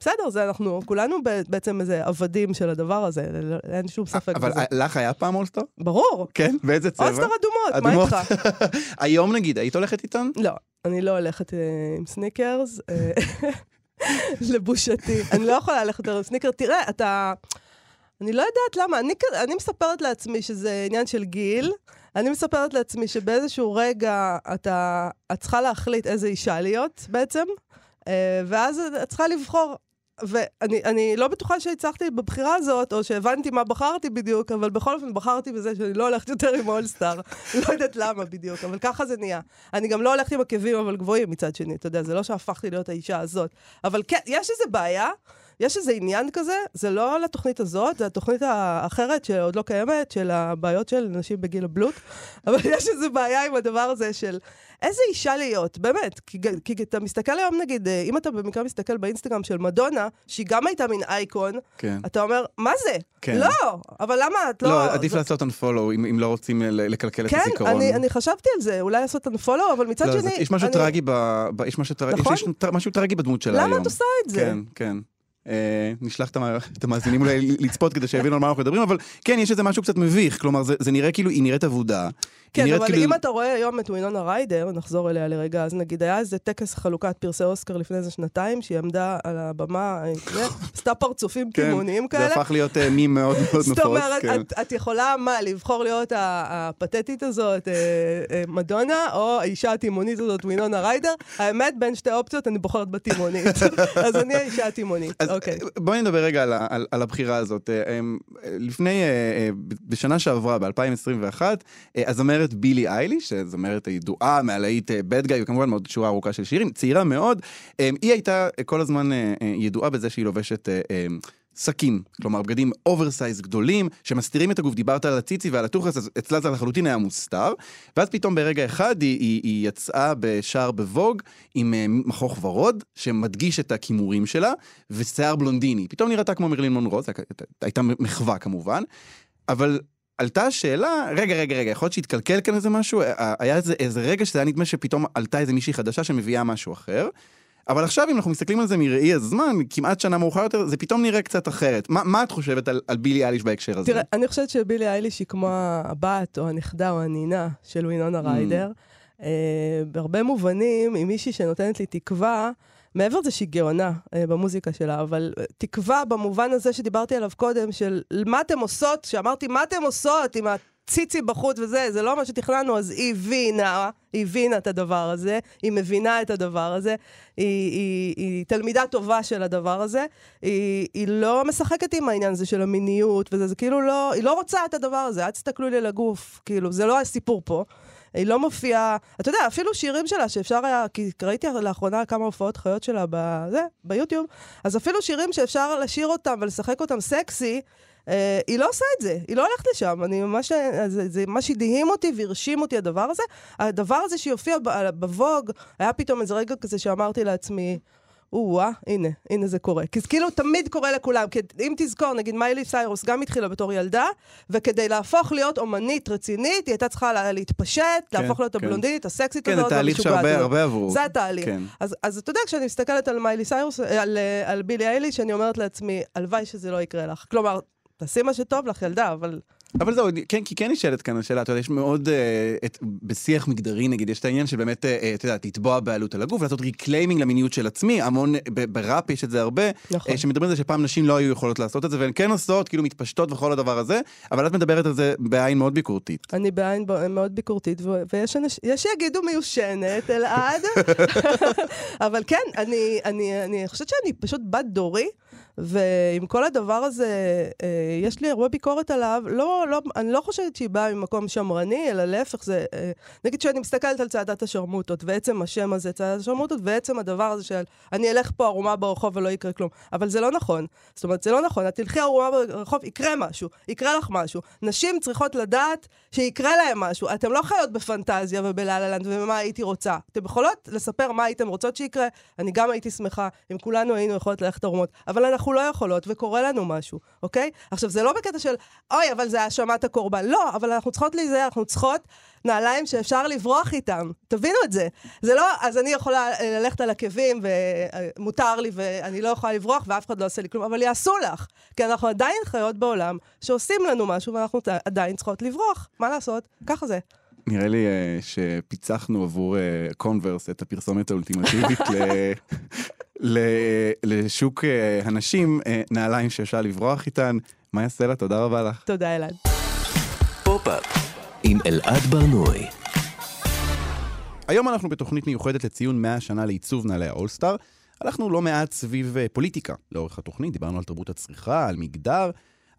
בסדר, זה אנחנו, כולנו בעצם איזה עבדים של הדבר הזה, אין שום ספק אבל בזה. אה, לך היה פעם אולסטאר? ברור, כן? באיזה צבע? אולסטאר אדומות, מה. איתך? היום נגיד, היית הולכת איתן? לא, אני לא הולכת אה, עם סניקרס, אה, לבושתי. אני לא יכולה ללכת עם סניקר. תראה, אתה... אני לא יודעת למה, אני, אני מספרת לעצמי שזה עניין של גיל, אני מספרת לעצמי שבאיזשהו רגע אתה, את צריכה להחליט איזה אישה להיות בעצם, אה, ואז את צריכה לבחור. ואני אני לא בטוחה שהצלחתי בבחירה הזאת, או שהבנתי מה בחרתי בדיוק, אבל בכל אופן בחרתי בזה שאני לא הולכת יותר עם אולסטאר. לא יודעת למה בדיוק, אבל ככה זה נהיה. אני גם לא הולכת עם עקבים, אבל גבוהים מצד שני, אתה יודע, זה לא שהפכתי להיות האישה הזאת. אבל כן, יש איזה בעיה, יש איזה עניין כזה, זה לא לתוכנית הזאת, זה התוכנית האחרת שעוד לא קיימת, של הבעיות של נשים בגיל הבלוט, אבל יש איזה בעיה עם הדבר הזה של איזה אישה להיות, באמת. כי, כי אתה מסתכל היום, נגיד, אה, אם אתה במקרה מסתכל באינסטגרם של מדונה, שהיא גם הייתה מין אייקון, כן. אתה אומר, מה זה? כן. לא, אבל למה את לא... לא, עדיף זה- לעשות unfollow אם אם לא רוצים ל- לקלקל את כן, הזיכרון. אני, אני חשבתי על זה, אולי לעשות unfollow, אבל מצד לא, שני... יש משהו אני- טרגי ב... ב- יש משהו טרגי, נכון? יש- יש משהו טרגי בדמות שלה היום. למה את עושה את זה? כן, כן. אה, נשלח את המ- את המאזינים אולי לצפות כדי שיבינו על מה אנחנו מדברים, אבל כן, יש איזה משהו קצת מביך, כלומר, זה, זה נראה כאילו, היא נראית אבודה. כן, נראית אבל כאילו... אם אתה רואה היום את וינונה ריידר, נחזור אליה לרגע, אז נגיד היה איזה טקס חלוקת פרסי אוסקר לפני איזה שנתיים, שהיא עמדה על הבמה, אה, עשתה פרצופים כן, תימוניים זה כאלה. הפך להיות אה, מים מאוד מאוד נפוץ. זאת אומרת, כן. את, יכולה, מה, לבחור להיות הפתטית הזאת, מדונה, או האישה התימונית הזאת, וינונה ריידר? האמת, בין שתי אופציות, אני בוחרת בתימונית. אז אני האישה התימונית, אוקיי. בואי נדבר רגע על, על, על הבחירה הזאת. אה, אה, לפני, אה, בשנה שעברה, ב-2021, הזמרת בילי אייליש, זמרת הידועה מהלהיט bad guy, וכמובן מאוד שורה ארוכה של שירים, צעירה מאוד, היא הייתה כל הזמן ידועה בזה שהיא לובשת... שקים, כלומר בגדים oversize גדולים שמסתירים את הגוף, דיברת על הציצי ועל הטוחס, אז אצלה זה לחלוטין היה מוסתר, ואז פתאום ברגע אחד היא, היא, היא יצאה בשער ב Vogue עם אה, מחוך ורוד שמדגיש את הקימורים שלה, ושיער בלונדיני, פתאום נראתה כמו מרלין מונרו, זו הייתה מחווה כמובן, אבל עלתה השאלה, רגע, רגע, רגע, יכול להיות שהתקלקל כאן איזה משהו? היה איזה, איזה רגע שזה היה נדמה שפתאום עלתה איזה מישהי חדשה שמביאה משהו אחר. אבל עכשיו, אם אנחנו מסתכלים על זה מראי הזמן, כמעט שנה מאוחר יותר, זה פתאום נראה קצת אחרת. מה, מה את חושבת על, על בילי אליש בהקשר הזה? תראה, אני חושבת שבילי אייליש היא כמו הבת או הנכדה או הנינה של וינונה ריידר. אה, בהרבה מובנים, היא מישהי שנותנת לי תקווה, מעבר לזה שהיא גאונה אה, במוזיקה שלה, אבל אה, תקווה במובן הזה שדיברתי עליו קודם, של מה אתם עושות, שאמרתי, מה אתם עושות עם הציצי בחוץ וזה, זה לא מה שתכננו, אז היא הבינה, היא הבינה את הדבר הזה, היא מבינה את הדבר הזה, היא, היא, היא תלמידה טובה של הדבר הזה, היא, היא לא משחקת עם העניין הזה של המיניות וזה, זה כאילו לא, היא לא רוצה את הדבר הזה, אל תסתכלו לי לגוף, כאילו, זה לא הסיפור פה. היא לא מופיעה, אתה יודע, אפילו שירים שלה שאפשר היה, כי ראיתי לאחרונה כמה הופעות חיות שלה בזה, ביוטיוב, אז אפילו שירים שאפשר לשיר אותם ולשחק אותם סקסי, היא לא עושה את זה, היא לא הולכת לשם. אני ממש, זה, זה מה שהדהים אותי והרשים אותי הדבר הזה. הדבר הזה שהופיע בווג, היה פתאום איזה רגע כזה שאמרתי לעצמי, או-אה, הנה, הנה זה קורה. כי זה כאילו תמיד קורה לכולם. כי אם תזכור, נגיד מיילי סיירוס גם התחילה בתור ילדה, וכדי להפוך להיות אומנית רצינית, היא הייתה צריכה לה, להתפשט, כן, להפוך להיות כן. הבלונדינית, הסקסית כן, הזאת, זה תהליך שהרבה הרבה עברו. זה התהליך. כן. אז, אז אתה יודע, כשאני מסתכלת על מיילי סיירוס, על, על בילי אייליש, אני אומרת לעצמי, הלוואי שזה לא יקרה לך. כלומר, תעשי מה שטוב לך, ילדה, אבל... אבל זהו, כן, כי כן נשאלת כאן השאלה, אתה יודע, יש מאוד, אה, את, בשיח מגדרי נגיד, יש את העניין של באמת, אה, אתה יודע, לתבוע בעלות על הגוף, לעשות reclaiming למיניות של עצמי, המון, בראפ יש את זה הרבה, נכון. אה, שמדברים על זה שפעם נשים לא היו יכולות לעשות את זה, והן כן עושות, כאילו מתפשטות וכל הדבר הזה, אבל את מדברת על זה בעין מאוד ביקורתית. אני בעין מאוד ביקורתית, ו- ויש אנש, יש שיגידו מיושנת, אלעד, אבל כן, אני, אני, אני חושבת שאני פשוט בת דורי. ועם כל הדבר הזה, אה, יש לי הרבה ביקורת עליו. לא, לא, אני לא חושבת שהיא באה ממקום שמרני, אלא להפך, זה... אה, נגיד שאני מסתכלת על צעדת השרמוטות, ועצם השם הזה, צעדת השרמוטות, ועצם הדבר הזה של אני אלך פה ערומה ברחוב ולא יקרה כלום. אבל זה לא נכון. זאת אומרת, זה לא נכון. את תלכי ערומה ברחוב, יקרה משהו, יקרה לך משהו. נשים צריכות לדעת שיקרה להם משהו. אתן לא חיות בפנטזיה ובלה-לה-לנד ומה הייתי רוצה. אתן יכולות לספר מה הייתן רוצות שיקרה. אני גם הייתי שמחה אם כולנו היינו יכולות ללכת ערומות. אבל אנחנו לא יכולות, וקורה לנו משהו, אוקיי? עכשיו, זה לא בקטע של, אוי, אבל זה האשמת הקורבן. לא, אבל אנחנו צריכות להיזהר, אנחנו צריכות נעליים שאפשר לברוח איתם. תבינו את זה. זה לא, אז אני יכולה ללכת על עקבים, ומותר לי, ואני לא יכולה לברוח, ואף אחד לא עושה לי כלום, אבל יעשו לך. כי אנחנו עדיין חיות בעולם שעושים לנו משהו, ואנחנו עדיין צריכות לברוח. מה לעשות? ככה זה. נראה לי uh, שפיצחנו עבור קונברס uh, את הפרסומת האולטימטיבית ל... לשוק הנשים, נעליים שאפשר לברוח איתן. יעשה לה? תודה רבה לך. תודה, אלעד. פופ-אפ עם אלעד ברנועי. היום אנחנו בתוכנית מיוחדת לציון 100 שנה לעיצוב נעלי האולסטאר. הלכנו לא מעט סביב פוליטיקה לאורך התוכנית, דיברנו על תרבות הצריכה, על מגדר,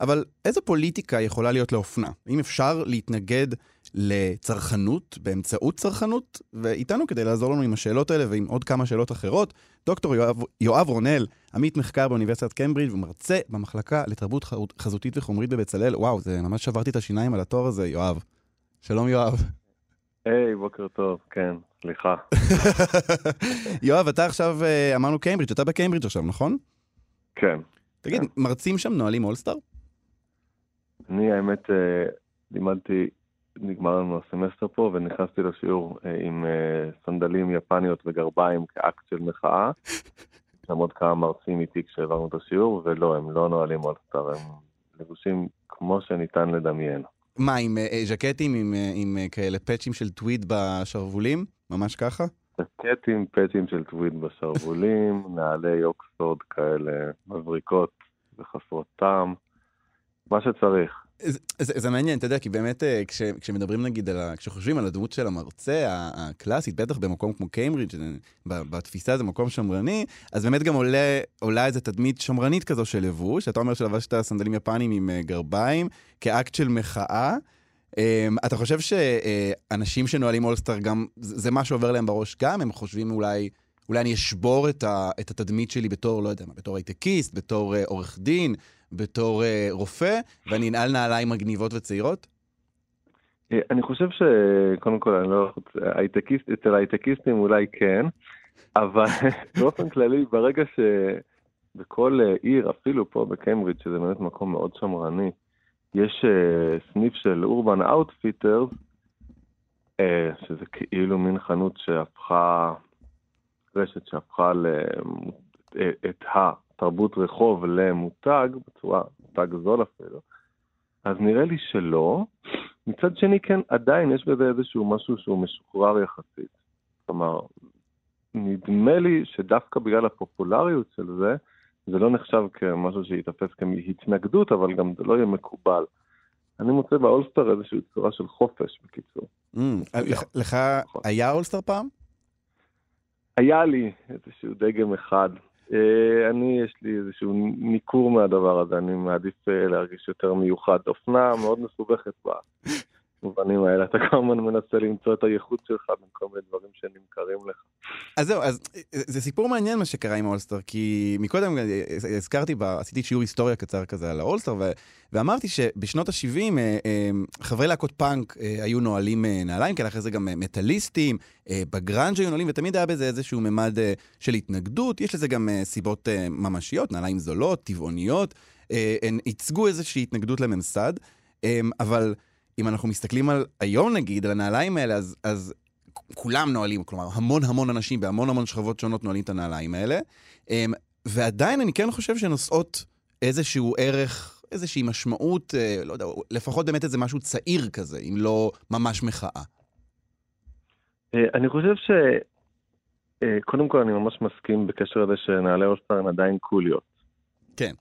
אבל איזה פוליטיקה יכולה להיות לאופנה? האם אפשר להתנגד לצרכנות באמצעות צרכנות? ואיתנו כדי לעזור לנו עם השאלות האלה ועם עוד כמה שאלות אחרות, דוקטור יואב, יואב רונל, עמית מחקר באוניברסיטת קמברידג' ומרצה במחלקה לתרבות חזותית וחומרית בבצלאל. וואו, זה ממש שברתי את השיניים על התואר הזה, יואב. שלום יואב. היי, היי, בוקר טוב, כן, סליחה. יואב, אתה עכשיו, אמרנו קיימברידג', אתה בקיימברידג' עכשיו, נכון? כן. תגיד, כן. מרצים שם נועלים אולסטאר? אני, האמת, לימדתי, נגמר לנו הסמסטר פה, ונכנסתי לשיעור עם סנדלים יפניות וגרביים כאקט של מחאה. שם עוד כמה מרצים איתי כשהעברנו את השיעור, ולא, הם לא נועלים אולסטאר, הם לבושים כמו שניתן לדמיין. מה, עם אה, אה, ז'קטים, עם, אה, עם אה, כאלה פאצ'ים של טוויד בשרוולים? ממש ככה? ז'קטים, פאצ'ים של טוויד בשרוולים, נעלי אוקספורד כאלה מבריקות וחסרות טעם, מה שצריך. זה, זה, זה מעניין, אתה יודע, כי באמת אה, כש, כשמדברים נגיד, על ה, כשחושבים על הדמות של המרצה הקלאסית, בטח במקום כמו קיימברידג', שזה- ב- בתפיסה זה מקום שמרני, אז באמת גם עולה, עולה איזו תדמית שמרנית כזו של לבוש. אתה אומר שלבשת סנדלים יפניים עם אה, גרביים, כאקט של מחאה. Um, אתה חושב שאנשים שנועלים אולסטאר גם, זה מה שעובר להם בראש גם? הם חושבים אולי, אולי אני אשבור את, ה, את התדמית שלי בתור, לא יודע מה, בתור הייטקיסט, בתור עורך דין, בתור uh, רופא, ואני אנעל נעליים מגניבות וצעירות? אה, אני חושב שקודם כל, אני לא... הייטקיסט, אצל הייטקיסטים אולי כן, אבל באופן כללי, ברגע שבכל אה, עיר, אפילו פה בקיימברידג', שזה באמת מקום מאוד שמרני, יש אה, סניף של Urban Outfitters, אה, שזה כאילו מין חנות שהפכה, רשת שהפכה ל... אה, את התרבות רחוב למותג, בצורה, מותג זול אפילו, אז נראה לי שלא. מצד שני, כן, עדיין יש בזה איזשהו משהו שהוא משוחרר יחסית. כלומר, נדמה לי שדווקא בגלל הפופולריות של זה, זה לא נחשב כמשהו שייתפס כהתנגדות, אבל גם זה לא יהיה מקובל. אני מוצא באולסטר איזושהי צורה של חופש, בקיצור. Mm, לך, לך היה אולסטאר פעם? היה לי איזשהו דגם אחד. אה, אני, יש לי איזשהו ניכור מהדבר הזה, אני מעדיף אה, להרגיש יותר מיוחד. אופנה מאוד מסובכת במובנים האלה, אתה כל הזמן מנסה למצוא את הייחוד שלך בין כל מיני דברים שנמכרים לך. אז זהו, אז אה, זה סיפור מעניין מה שקרה עם האולסטאר, כי מקודם אה, הזכרתי, ב- עשיתי שיעור היסטוריה קצר כזה על האולסטאר, ו- ואמרתי שבשנות ה-70 חברי להקות פאנק אה, היו נועלים אה, נעליים כאלה, אחרי זה גם אה, מטאליסטים, אה, בגראנג' היו נועלים, ותמיד היה בזה איזשהו ממד אה, של התנגדות, יש לזה גם אה, סיבות אה, ממשיות, נעליים זולות, טבעוניות, אה, הן ייצגו איזושהי התנגדות לממסד, אה, אבל אם אנחנו מסתכלים על היום נגיד, על הנעליים האלה, אז, אז כולם נועלים, כלומר, המון המון אנשים בהמון המון שכבות שונות נועלים את הנעליים האלה. אמ, ועדיין אני כן חושב שנושאות איזשהו ערך, איזושהי משמעות, אה, לא יודע, לפחות באמת איזה משהו צעיר כזה, אם לא ממש מחאה. אה, אני חושב ש... אה, קודם כל, אני ממש מסכים בקשר לזה שנעלי אולסטאר הן עדיין קוליות. כן.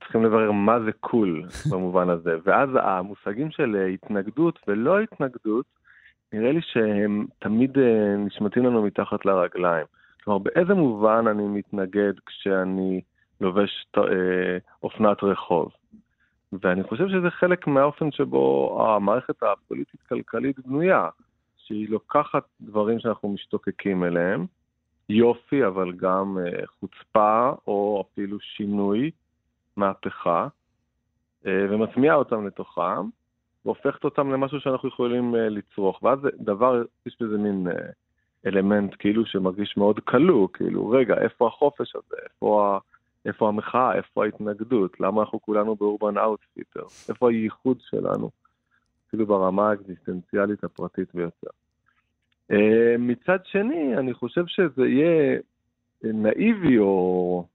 צריכים לברר מה זה קול במובן הזה. ואז המושגים של אה, התנגדות ולא התנגדות, נראה לי שהם תמיד אה, נשמטים לנו מתחת לרגליים. כלומר, באיזה מובן אני מתנגד כשאני לובש אה, אופנת רחוב? ואני חושב שזה חלק מהאופן שבו המערכת הפוליטית-כלכלית בנויה, שהיא לוקחת דברים שאנחנו משתוקקים אליהם, יופי, אבל גם חוצפה או אפילו שינוי, מהפכה, אה, ומטמיעה אותם לתוכם, והופכת אותם למשהו שאנחנו יכולים אה, לצרוך. ואז דבר, יש בזה מין אה, אלמנט כאילו שמרגיש מאוד כלוא, כאילו, רגע, איפה החופש הזה? איפה. איפה המחאה? איפה ההתנגדות? למה אנחנו כולנו ב Urban Outfitters? איפה הייחוד שלנו? אפילו ברמה האקזיסטנציאלית הפרטית ביותר. מצד שני, אני חושב שזה יהיה נאיבי או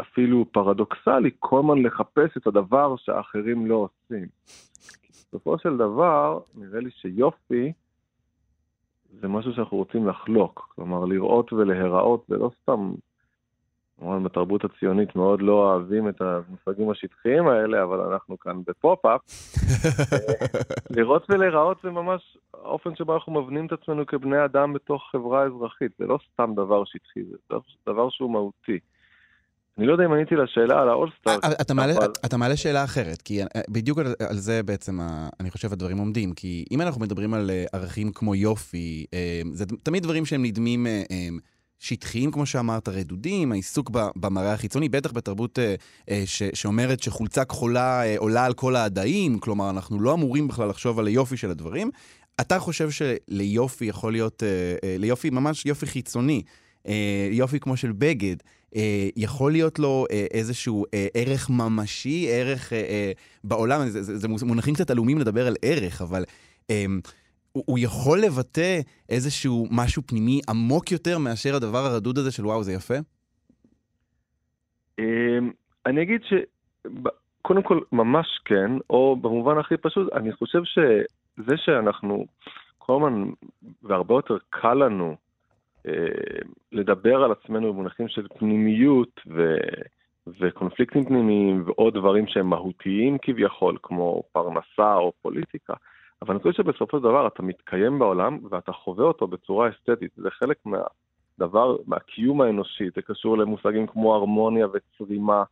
אפילו פרדוקסלי, כל הזמן לחפש את הדבר שהאחרים לא עושים. בסופו של דבר, נראה לי שיופי זה משהו שאנחנו רוצים לחלוק. כלומר, לראות ולהיראות, ולא סתם, כמובן בתרבות הציונית מאוד לא אוהבים את המושגים השטחיים האלה, אבל אנחנו כאן בפופ-אפ. אה, לראות ולהיראות זה ממש האופן שבו אנחנו מבנים את עצמנו כבני אדם בתוך חברה אזרחית. זה לא סתם דבר שטחי, זה דבר שהוא מהותי. אני לא יודע אם עניתי לשאלה על האולסטאר. אה, אתה אבל- אתה מעלה שאלה אחרת, כי אה, בדיוק על, על זה בעצם, ה, אני חושב, הדברים עומדים. כי אם אנחנו מדברים על אה, ערכים כמו יופי, זה תמיד דברים שהם נדמים שטחיים, כמו שאמרת, רדודים, העיסוק במראה החיצוני, בטח בתרבות ש, שאומרת שחולצה כחולה עולה על כל העדיים, כלומר, אנחנו לא אמורים בכלל לחשוב על היופי של הדברים. אתה חושב שליופי יכול להיות, ליופי, ממש יופי חיצוני, יופי כמו של בגד, אה, יכול להיות לו אה, איזשהו אה, ערך ממשי, ערך אה, אה, בעולם, זה, זה, זה מונחים קצת עלומים לדבר על ערך, אבל אה, הוא, הוא יכול לבטא איזשהו משהו פנימי עמוק יותר מאשר הדבר הרדוד הזה של וואו, זה יפה? אמ, אני אגיד ש... ב- קודם כל, ממש כן, או במובן הכי פשוט, אני חושב שזה שאנחנו כל הזמן, והרבה יותר קל לנו אה, לדבר על עצמנו במונחים של פנימיות ו, וקונפליקטים פנימיים ועוד דברים שהם מהותיים כביכול, כמו פרנסה או פוליטיקה, אבל אני חושב שבסופו של דבר אתה מתקיים בעולם ואתה חווה אותו בצורה אסתטית, זה חלק מהדבר, מהקיום האנושי, זה קשור למושגים כמו הרמוניה וצרימה.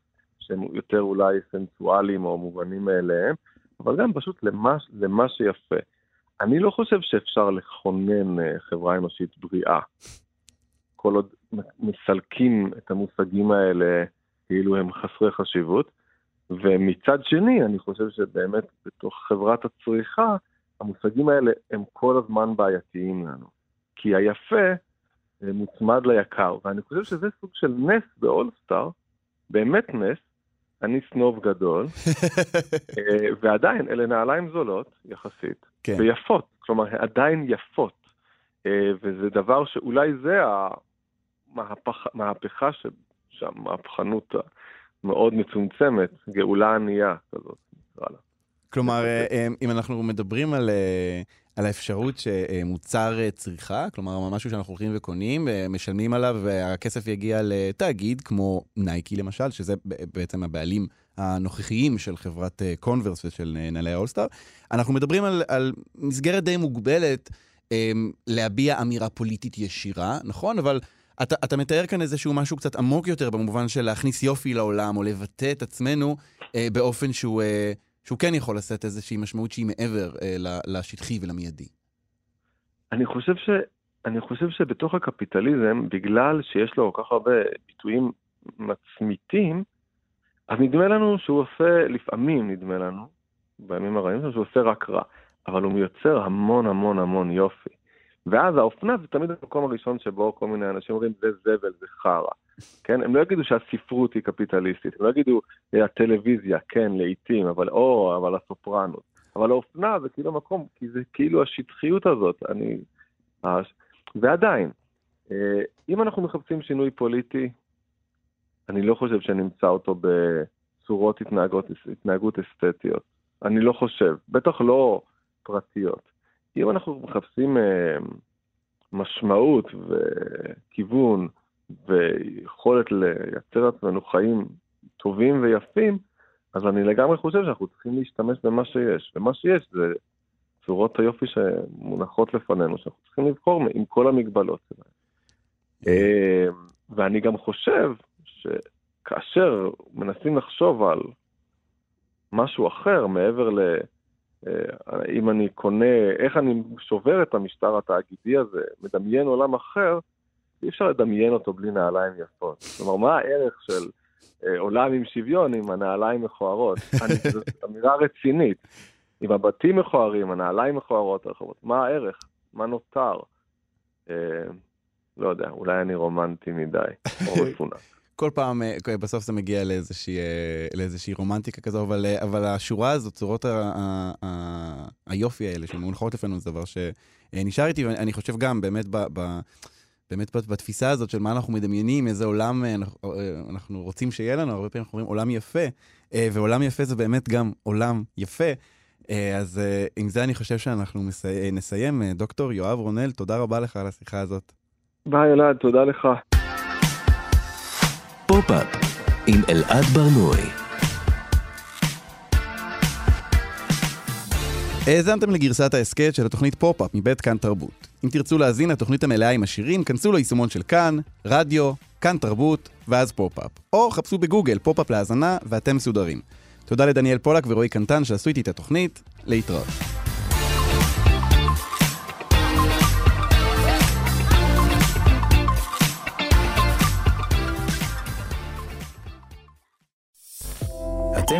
שהם יותר אולי סנסואליים או מובנים מאליהם, אבל גם פשוט למה, למה שיפה. אני לא חושב שאפשר לכונן אה, חברה אנושית בריאה, כל עוד מסלקים את המושגים האלה כאילו הם חסרי חשיבות. ומצד שני, אני חושב שבאמת בתוך חברת הצריכה, המושגים האלה הם כל הזמן בעייתיים לנו. כי היפה אה, מוצמד ליקר, ואני חושב שזה סוג של נס באולסטאר, באמת נס, אני סנוב גדול, אה, ועדיין אלה נעליים זולות יחסית, כן. ויפות, כלומר עדיין יפות, אה, וזה דבר שאולי זה המהפכה, שהמהפכנות המאוד מצומצמת, גאולה ענייה כזאת, נקרא לה. כלומר, אה, אם אנחנו מדברים על, על האפשרות שמוצר צריכה, כלומר, משהו שאנחנו הולכים וקונים, משלמים עליו, והכסף יגיע לתאגיד, כמו נייקי למשל, שזה בעצם הבעלים הנוכחיים של חברת קונברס ושל נעלי האולסטאר, אנחנו מדברים על, על מסגרת די מוגבלת להביע אמירה פוליטית ישירה, נכון? אבל אתה, אתה מתאר כאן איזשהו משהו קצת עמוק יותר, במובן של להכניס יופי לעולם, או לבטא את עצמנו באופן שהוא... שהוא כן יכול לשאת איזושהי משמעות שהיא מעבר אה, לשטחי ולמיידי. אני חושב, ש... אני חושב שבתוך הקפיטליזם, בגלל שיש לו כל כך הרבה ביטויים מצמיתים, אז נדמה לנו שהוא עושה, לפעמים נדמה לנו, בימים הרעים שהוא עושה רק רע, אבל הוא מייצר המון המון המון יופי. ואז האופנה זה תמיד המקום הראשון שבו כל מיני אנשים אומרים זה זבל, זה חרא. כן? הם לא יגידו שהספרות היא קפיטליסטית, הם לא יגידו הטלוויזיה, כן, לעיתים, אבל או, אבל הסופרנות. אבל האופנה זה כאילו מקום, כי זה כאילו השטחיות הזאת, אני... ועדיין, אה, אם אנחנו מחפשים שינוי פוליטי, אני לא חושב שנמצא אותו בצורות התנהגות, התנהגות אסתטיות. אני לא חושב, בטח לא פרטיות. אם אנחנו מחפשים אה, משמעות וכיוון ויכולת לייצר לעצמנו חיים טובים ויפים, אז אני לגמרי חושב שאנחנו צריכים להשתמש במה שיש. ומה שיש זה צורות היופי שמונחות לפנינו, שאנחנו צריכים לבחור עם כל המגבלות שלהן. אה, ואני גם חושב שכאשר מנסים לחשוב על משהו אחר מעבר ל... אה, אם אני קונה, איך אני שובר את המשטר התאגידי הזה, מדמיין עולם אחר, אי אפשר לדמיין אותו בלי נעליים יפות. כלומר, מה הערך של אה, עולם עם שוויון עם הנעליים מכוערות? זו אמירה רצינית. עם הבתים מכוערים, הנעליים מכוערות הרחובות, מה הערך? מה נותר? אה, לא יודע, אולי אני רומנטי מדי, או מפונק. כל פעם, אה, בסוף זה מגיע לאיזושהי, אה, לאיזושהי רומנטיקה כזו, אבל, אה, אבל השורה הזאת, צורות ה, ה, ה, היופי האלה שמונחות לפנינו, זה דבר שנשאר איתי, ואני חושב גם באמת ב... ב באמת בתפיסה הזאת של מה אנחנו מדמיינים, איזה עולם אנחנו רוצים שיהיה לנו, הרבה פעמים אנחנו אומרים עולם יפה, ועולם יפה זה באמת גם עולם יפה. אז עם זה אני חושב שאנחנו נסיים. דוקטור יואב רונל, תודה רבה לך על השיחה הזאת. ביי אלעד, תודה לך. פופ-אפ עם אלעד ברנועי. האזנתם לגרסת ההסכת של התוכנית פופ-אפ מבית כאן תרבות. אם תרצו להאזין לתוכנית המלאה עם השירים, כנסו ליישומון של כאן, רדיו, כאן תרבות, ואז פופ-אפ. או חפשו בגוגל פופ-אפ להאזנה ואתם מסודרים. תודה לדניאל פולק ורועי קנטן שעשו איתי את התוכנית, להתראות.